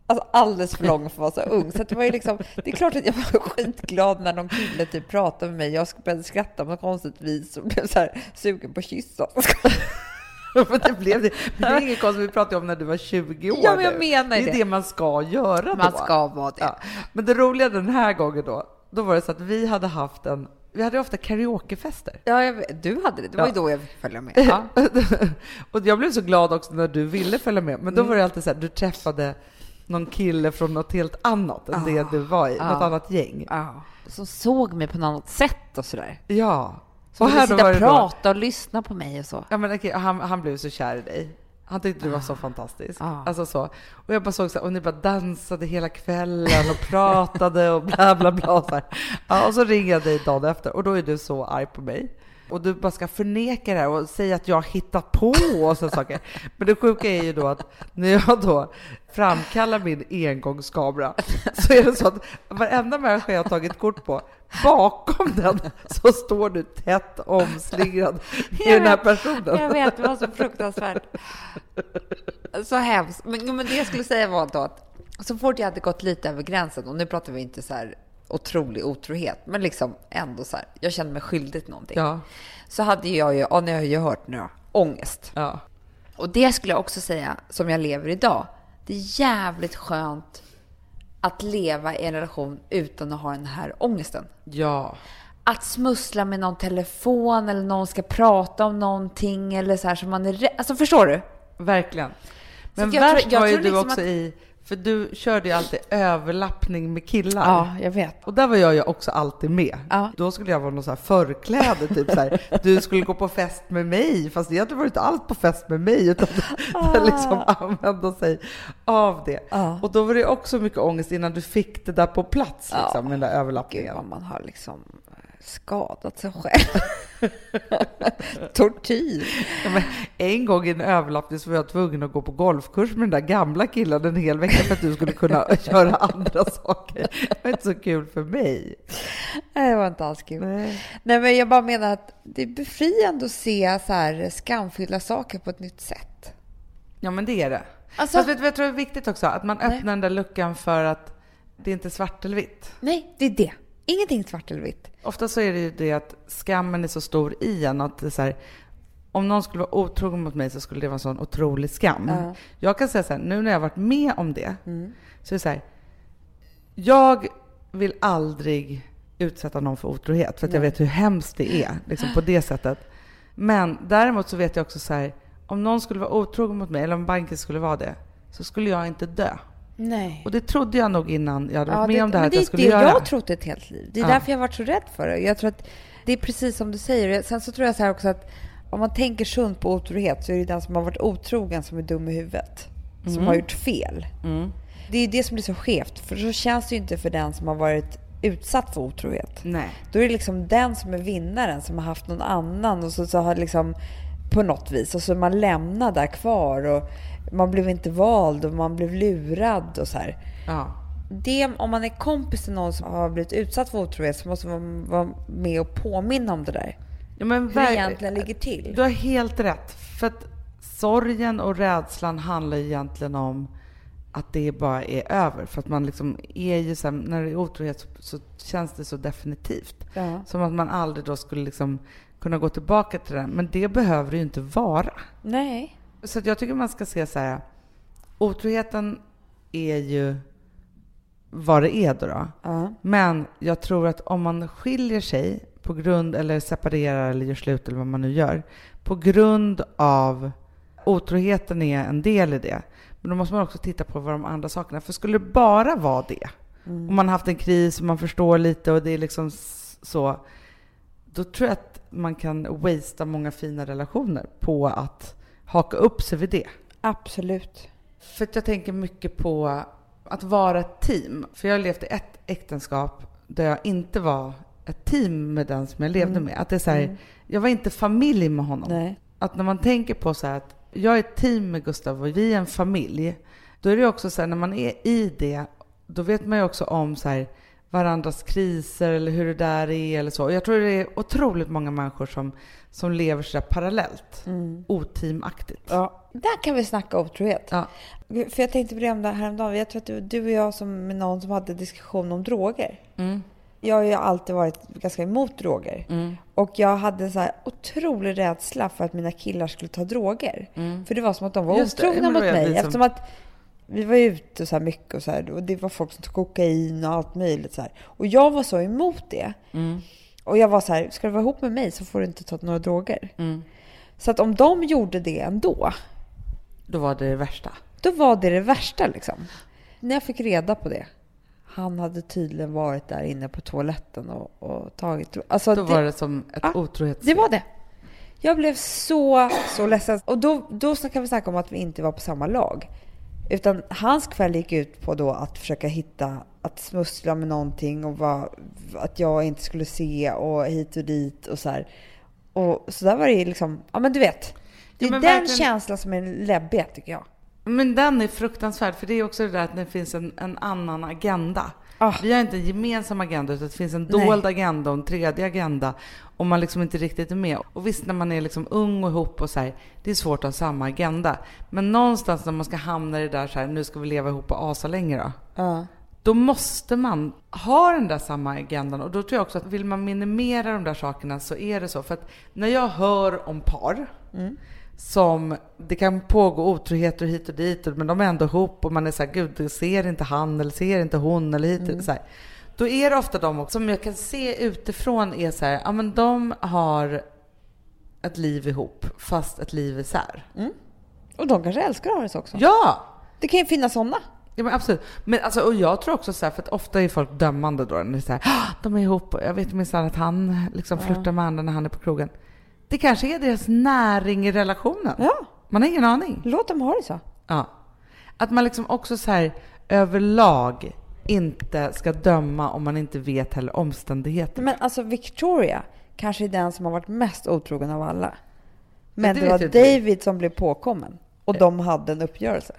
B: Alltså alldeles för lång för att vara så ung. Så det var ju liksom, det är klart att jag var skitglad när någon kille typ pratade med mig. Jag började skratta på något konstigt vis och blev så här sugen på att kyssa.
A: Det blev det. Men det är inget konstigt, vi pratade om när du var 20 år.
B: Ja, men jag menar
A: det är
B: det.
A: man ska göra
B: Man
A: då.
B: ska vara det.
A: Ja. Men det roliga den här gången då, då var det så att vi hade haft en, vi hade ofta karaokefester.
B: Ja, jag du hade det. Det var ju
A: Ja.
B: då jag fick följa med. Ja.
A: och jag blev så glad också när du ville följa med, men då
B: Mm.
A: var det alltid så här, du träffade någon kille från något helt annat än det du var i, något
B: Ja.
A: annat gäng.
B: Ja. som såg mig på något annat sätt och sådär.
A: Ja.
B: Som ville sitta och prata och lyssna på mig och så.
A: Ja, men okej, han, han blev så kär i dig. Han tyckte du var så fantastisk.
B: Ah.
A: Alltså så. Och jag bara såg så här, och ni bara dansade hela kvällen och pratade och bla bla bla. Så. Ja, och så ringer jag dig dagen efter och då är du så arg på mig. Och du bara ska förneka det här och säga att jag har hittat på och så saker. Men det sjuka är ju då att när jag då framkallar min engångskamera så är det så att varenda människa jag har tagit kort på, bakom den så står du tätt omslingrad i den här personen.
B: Jag vet, det var så fruktansvärt. Så hemskt. Men, men det jag skulle säga var då att så fort jag hade gått lite över gränsen, och nu pratar vi inte så här otrolig otrohet, men liksom ändå så här, jag kände mig skyldig till någonting.
A: Ja,
B: Så hade jag ju, ja, ni har ju hört nu, då, ångest.
A: ja.
B: Och det skulle jag också säga, som jag lever idag. Det är jävligt skönt att leva i en relation utan att ha den här ångesten.
A: Ja,
B: Att smussla med någon telefon eller någon ska prata om någonting eller så här som man är rädd. Alltså förstår du?
A: verkligen. Men värst var ju du
B: liksom
A: också
B: att-
A: i, för du körde ju alltid överlappning med killar.
B: Ja, jag vet.
A: Och där var jag ju också alltid med.
B: Ja.
A: Då skulle jag vara någon så här förkläde, typ så här. Du skulle gå på fest med mig, fast jag hade varit alls på fest med mig, utan liksom använda sig av det.
B: Ja.
A: Och då var det också mycket ångest innan du fick det där på plats, liksom,
B: Ja.
A: med den där
B: Gud
A: överlappningen.
B: vad man har liksom skadat sig själv. Tortyr.
A: Ja, en gång i en överlappning så var jag tvungen att gå på golfkurs med den där gamla killen en hel vecka för att du skulle kunna göra andra saker. Det var inte så kul för mig.
B: Nej, det var inte alls kul.
A: Nej.
B: Nej, men jag bara menar att det är befriande att se så här skamfyllda saker på ett nytt sätt.
A: Ja, men det är det.
B: Alltså-
A: Fast vet du jag tror är viktigt också? Att man
B: Nej.
A: öppnar den där luckan för att det är inte svart eller vitt.
B: Nej, det är det. Ingenting svart eller vitt.
A: Ofta så är det ju det att skammen är så stor i en att det är så här, om någon skulle vara otrogen mot mig så skulle det vara en sån otrolig skam.
B: Ja.
A: Jag kan säga så här, nu när jag har varit med om det,
B: Mm.
A: så är det så här, jag vill aldrig utsätta någon för otrohet, för att jag vet hur hemskt det är, liksom på det sättet. Men däremot så vet jag också så här, om någon skulle vara otrogen mot mig, eller om banken skulle vara det, så skulle jag inte dö.
B: Nej.
A: Och det trodde jag nog innan jag hade varit med om det här att
B: det
A: jag
B: är
A: skulle
B: det
A: göra.
B: jag har trott ett helt liv. Det är
A: Ja.
B: därför jag har varit så rädd för det. Jag tror att det är precis som du säger. Sen så tror jag så här också att om man tänker sunt på otrohet så är det den som har varit otrogen som är dum i huvudet. Som har gjort fel.
A: Mm.
B: Det är det som blir så skevt. För så känns det ju inte för den som har varit utsatt för otrohet.
A: Nej.
B: Då är det liksom den som är vinnaren som har haft någon annan och så, så har liksom på något vis och så är man lämnad där kvar och man blev inte vald och man blev lurad och så här.
A: Ja.
B: Det, om man är kompis till någon som har blivit utsatt för otrohet så måste man vara med och påminna om det där.
A: ja men
B: Hur det egentligen ligger till.
A: Du har helt rätt. För att sorgen och rädslan handlar egentligen om att det bara är över. För att man liksom är ju så här, när det är otrohet så, så känns det så definitivt.
B: Ja.
A: Som att man aldrig då skulle liksom kunna gå tillbaka till det. Men det behöver det ju inte vara.
B: Nej.
A: Så jag tycker man ska se så här. Otroheten är ju vad det är då. då.
B: Ja.
A: Men jag tror att om man skiljer sig på grund, eller separerar eller gör slut eller vad man nu gör, på grund av otroheten är en del i det. Men då måste man också titta på vad de andra sakerna, för skulle det bara vara det, om man har haft en kris och man förstår lite och det är liksom så, då tror jag att man kan wastea många fina relationer på att haka upp sig vid det.
B: Absolut.
A: För att jag tänker mycket på att vara ett team. För jag har levt i ett äktenskap där jag inte var ett team med den som jag levde med. Att det är så här, Jag var inte familj med honom.
B: Nej.
A: Att när man tänker på så här att jag är ett team med Gustav och vi är en familj. Då är det också så här när man är i det, då vet man ju också om så här varandras kriser eller hur det där är eller så. Och Jag tror det är otroligt många människor som, som lever så där parallellt. Oteamaktigt.
B: Ja. Där kan vi snacka otrohet.
A: Ja.
B: För jag tänkte på det om det här häromdagen. Jag tror att du, du och jag som med någon som hade diskussion om droger.
A: Mm.
B: Jag har ju alltid varit ganska emot droger.
A: Mm.
B: Och jag hade så här otrolig rädsla för att mina killar skulle ta droger. För det var som att de var
A: Mm. Just det,
B: otrogna
A: det
B: mot
A: var
B: mig. Eftersom att vi var ute så här mycket och så här, och det var folk som tog kokain och allt möjligt så här. Och jag var så emot det.
A: Mm.
B: Och jag var så här, ska du vara ihop med mig så får du inte ta några droger.
A: Mm.
B: Så att om de gjorde det ändå,
A: Då var det det värsta.
B: då var det det värsta liksom. När jag fick reda på det. han hade tydligen varit där inne på toaletten och, och tagit... Alltså
A: Då
B: det,
A: var det som ett
B: Ja,
A: otrohets...
B: det var det. Jag blev så, så ledsen. Och då, då kan vi snacka om att vi inte var på samma lag. Utan hans kväll gick ut på då att försöka hitta, att smussla med någonting och vad, att jag inte skulle se och hit och dit och så här. Och så där var det liksom, ja men du vet. Det är
A: Ja,
B: den
A: verkligen-
B: känslan som är läbbig tycker jag.
A: Men den är fruktansvärd, för det är också det där att det finns en, en annan agenda.
B: Ah.
A: Vi har inte en gemensam agenda, utan det finns en
B: Nej.
A: dold agenda och en tredje agenda. Och man liksom inte riktigt är med. Och visst, när man är liksom ung och ihop och så här, det är svårt att ha samma agenda. Men någonstans när man ska hamna i det där så här, nu ska vi leva ihop och asa länge då.
B: Ja.
A: Då måste man ha den där samma agendan. Och då tror jag också att vill man minimera de där sakerna så är det så. För att när jag hör om par som det kan pågå otroheter hit och dit, men de är ändå ihop och man är så här, gud, det ser inte han eller ser inte hon eller hit. Så här. Då är det ofta de också, som jag kan se utifrån är så här, ja men de har ett liv ihop, fast ett liv isär.
B: Och de kanske älskar att ha det så också.
A: Ja!
B: Det kan ju finnas sådana.
A: Ja men absolut. Men alltså, och jag tror också så här, för att ofta är folk dömande då. När det är så här, "Ah, de är ihop, jag vet minsann att han liksom flörtar med andra när han är på krogen. Det kanske är deras näring i relationen.
B: Ja,
A: Man har ingen aning.
B: låt dem ha det så.
A: Ja. Att man liksom också så här överlag inte ska döma om man inte vet heller omständigheter.
B: Men alltså Victoria kanske är den som har varit mest otrogen av alla. Men
A: det
B: det, var. David som blev påkommen. Och de hade en uppgörelse.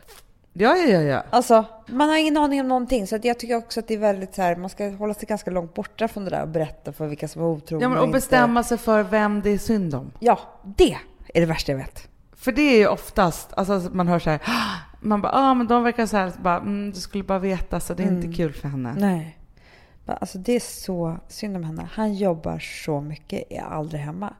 A: Ja, ja, ja, ja.
B: Alltså, man har ingen aning om någonting. Så att jag tycker också att det är väldigt så här, man ska hålla sig ganska långt borta från det där och berätta för vilka som är otrogna
A: ja men,
B: och
A: och
B: inte.
A: bestämma sig för vem det är synd om.
B: Ja, det är det värsta jag vet.
A: För det är ju oftast, alltså man hör så här, man bara, ah men de verkar så här, så bara, mm, du skulle bara veta så det är inte kul för henne.
B: Nej. Alltså det är så synd om henne. Han jobbar så mycket, är aldrig hemma.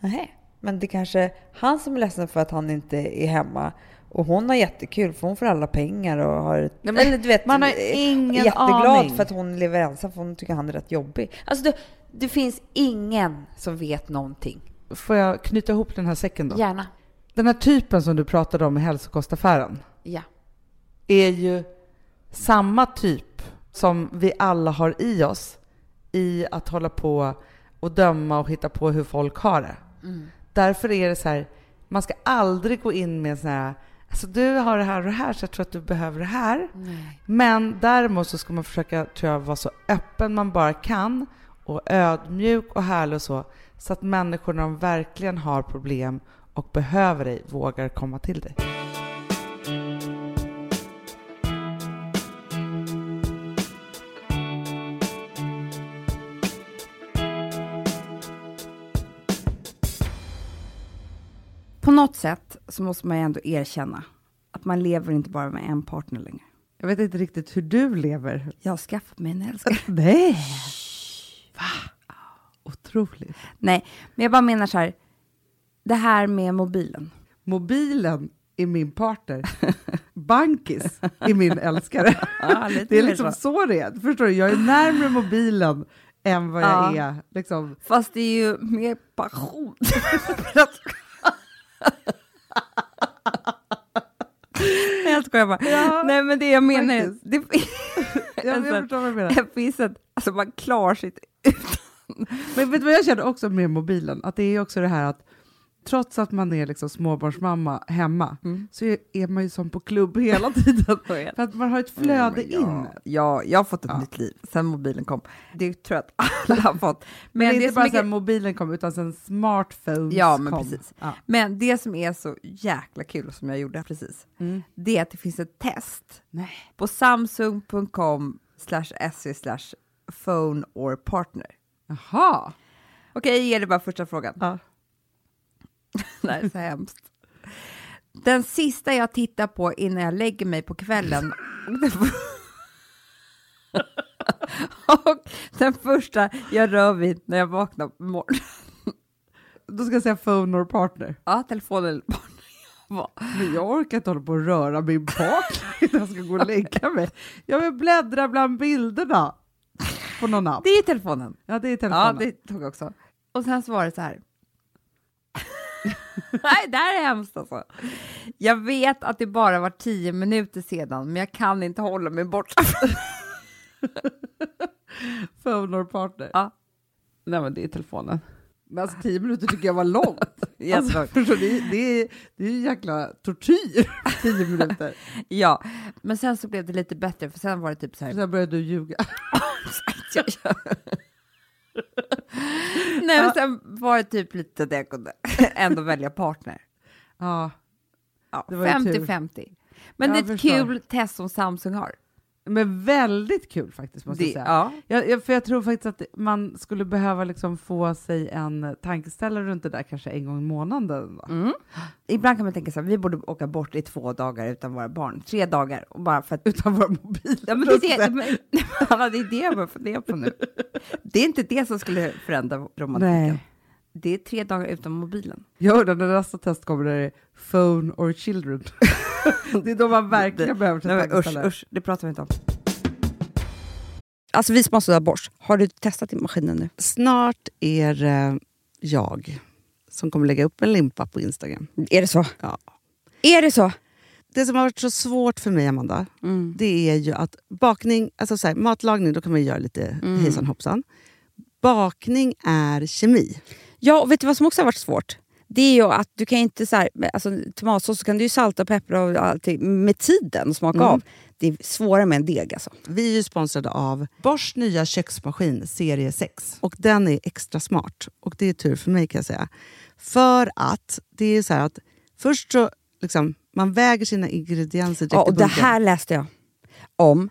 B: Nej. Men det kanske han som är ledsen för att han inte är hemma. Och hon har jättekul för hon får alla pengar och har...
A: Nej, men
B: eller du vet,
A: man har
B: är
A: ingen
B: jätteglad
A: aning.
B: för att hon lever ensam för hon tycker han är rätt jobbig. Alltså det, det finns ingen som vet någonting.
A: Får jag knyta ihop den här säcken då?
B: Gärna.
A: Den här typen som du pratade om i hälsokostaffären
B: Ja.
A: är ju samma typ som vi alla har i oss i att hålla på och döma och hitta på hur folk har det. Därför är det så här, man ska aldrig gå in med så här, alltså du har det här och det här så jag tror att du behöver det här. Men däremot så ska man försöka, tror jag, vara så öppen man bara kan och ödmjuk och härlig och så, så att människor när de verkligen har problem och behöver dig vågar komma till dig.
C: På något sätt så måste man ju ändå erkänna att man lever inte bara med en partner längre.
A: Jag vet inte riktigt hur du lever.
C: Jag har skaffat mig en älskare.
A: Nej! Va? Otroligt.
C: Nej, men jag bara menar så här. Det här med mobilen.
A: Mobilen är min partner. Bankis är min älskare.
C: Ja,
A: Det är liksom
C: så.
A: så det är. Förstår du? Jag är närmare mobilen än vad jag
C: Ja.
A: är liksom.
C: Fast det är ju mer passion. Nej, jag skojar bara.
A: Ja,
C: Nej, men det jag menar är... Det,
A: Ja, men jag
C: Alltså,
A: förstår vad du menar.
C: det finns ett... Alltså man klarar sig inte utan...
A: Men vet du vad jag känner också med mobilen? Att det är också det här att trots att man är liksom småbarnsmamma hemma så är, är man ju som på klubb hela tiden. För att man har ett flöde
C: Ja,
A: in.
C: Ja, jag har fått ett
A: Ja.
C: nytt liv sen mobilen kom. Det tror jag att alla har fått.
A: Men,
C: Men,
A: det är inte bara
C: är,
A: sen mobilen kom utan sen smartphones
C: Ja, men
A: kom.
C: precis.
A: Ja.
C: men det som är så jäkla kul som jag gjorde precis,
A: Mm.
C: det är att det finns ett test
A: Nej.
C: på samsung.com se phone or partner.
A: Jaha.
C: Okej, jag ger dig bara första frågan.
A: Ja.
C: Det är så hemskt. Den sista jag tittar på innan jag lägger mig på kvällen och den första jag rör vid när jag vaknar på morgonen.
A: Då ska jag säga phone or partner.
C: Ja, telefonen eller partner.
A: Men jag orkar inte hålla på och röra min partner innan jag ska gå och lägga mig. Jag vill bläddra bland bilderna på någon app.
C: Det är telefonen.
A: Ja, det är
C: Ja,
A: telefonen.
C: det tog också. Och sen så var det så här. Nej, det här är hemskt alltså. Jag vet att det bara var tio minuter sedan, men jag kan inte hålla mig borta.
D: Or partner.
B: Ja.
D: Nej, men det är telefonen. Men alltså tio minuter tycker jag var långt. Alltså, förstår det, är, det, är, det är jäkla tortyr, tio minuter.
B: Ja, men sen så blev det lite bättre för sen var det typ så här.
D: Sen började du ljuga.
B: Nej, men sen var det typ lite det jag kunde ändå välja partner.
D: Ja,
B: Ja,
D: Det var ju tur.
B: 50-50. Men
D: Jag
B: det är ett
D: förstår.
B: kul test som Samsung har.
D: Men väldigt kul faktiskt måste jag
B: Det,
D: säga.
B: ja.
D: Jag, jag, för jag tror faktiskt att man skulle behöva liksom få sig en tankeställare runt det där kanske en gång i månaden.
B: Mm. Ibland kan man tänka så här, vi borde åka bort i två dagar utan våra barn. Tre dagar, och bara för att...
D: Utan våra mobiler.
B: Ja, men det, är det, men, det är det jag börjar fundera på nu. Det är inte det som skulle förändra romantiken.
D: Nej.
B: Det är tre dagar utan mobilen.
D: Jag undrar när nästa test kommer där det är phone or children. det är då man verkligen behöver
B: Nej,
D: ta
B: men usch, usch, det pratar vi inte om. Alltså vi som har sådär borst, har du testat i maskinen nu?
A: Snart är det jag som kommer lägga upp en limpa på Instagram.
B: Är det så?
A: Ja.
B: Är det så?
A: Det som har varit så svårt för mig, Amanda,
B: Mm.
A: det är ju att bakning, alltså så här, matlagning, då kan man göra lite
B: Mm.
A: hejsan hoppsan. Bakning är kemi.
B: Ja, och vet du vad som också har varit svårt? Det är ju att du kan inte så här, alltså, tomatsås så kan du ju salta och peppra och allting med tiden och smaka
A: Mm.
B: av. Det är svårare med en deg alltså.
A: Vi är ju sponsrade av Bosch nya köksmaskin serie 6. Och den är extra smart. Och det är tur för mig kan jag säga. För att det är så här att först så liksom, man väger sina ingredienser direkt
B: Ja,
A: i
B: och det
A: bunken.
B: här läste jag om.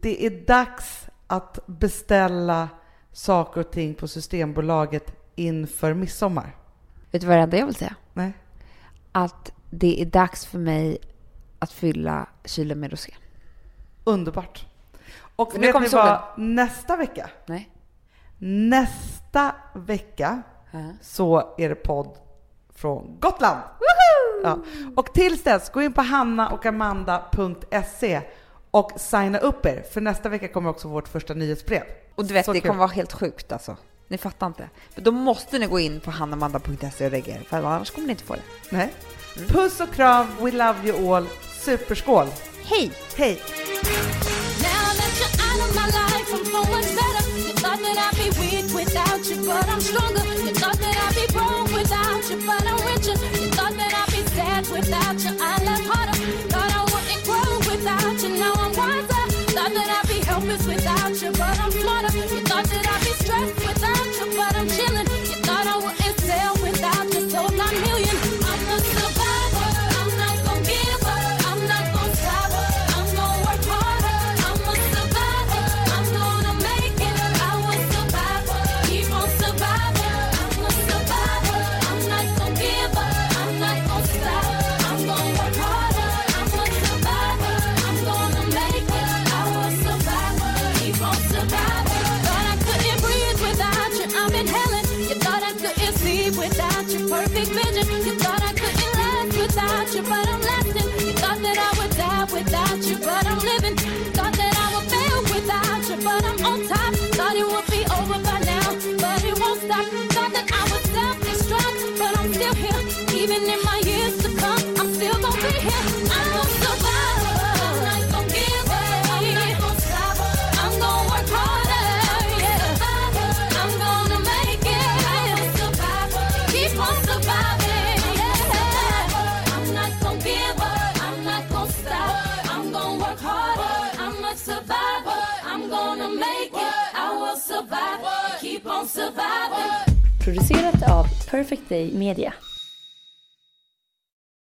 E: Det är dags att beställa saker och ting på Systembolaget inför midsommar.
F: Vet du vad det enda jag vill säga?
E: Nej.
F: Att det är dags för mig att fylla kylen med rosé.
E: Underbart. Och
F: nu
E: vet
F: kommer
E: ni vad? Nästa vecka,
F: Nej.
E: nästa vecka
F: Ja.
E: så är det podd från Gotland. Ja. Och tills dess, gå in på hannaochamanda.se och signa upp er, för nästa vecka kommer också vårt första nyhetsbrev.
F: Och du vet,
E: Så
F: det
E: kul.
F: kommer vara helt sjukt alltså. Ni fattar inte. Men då måste ni gå in på hannamanda.se och reagera, för annars kommer ni inte få det.
E: Nej. Puss och kram, we love you all. Superskål!
F: Hej!
E: Hej!
G: Now that you're survive.
H: Media.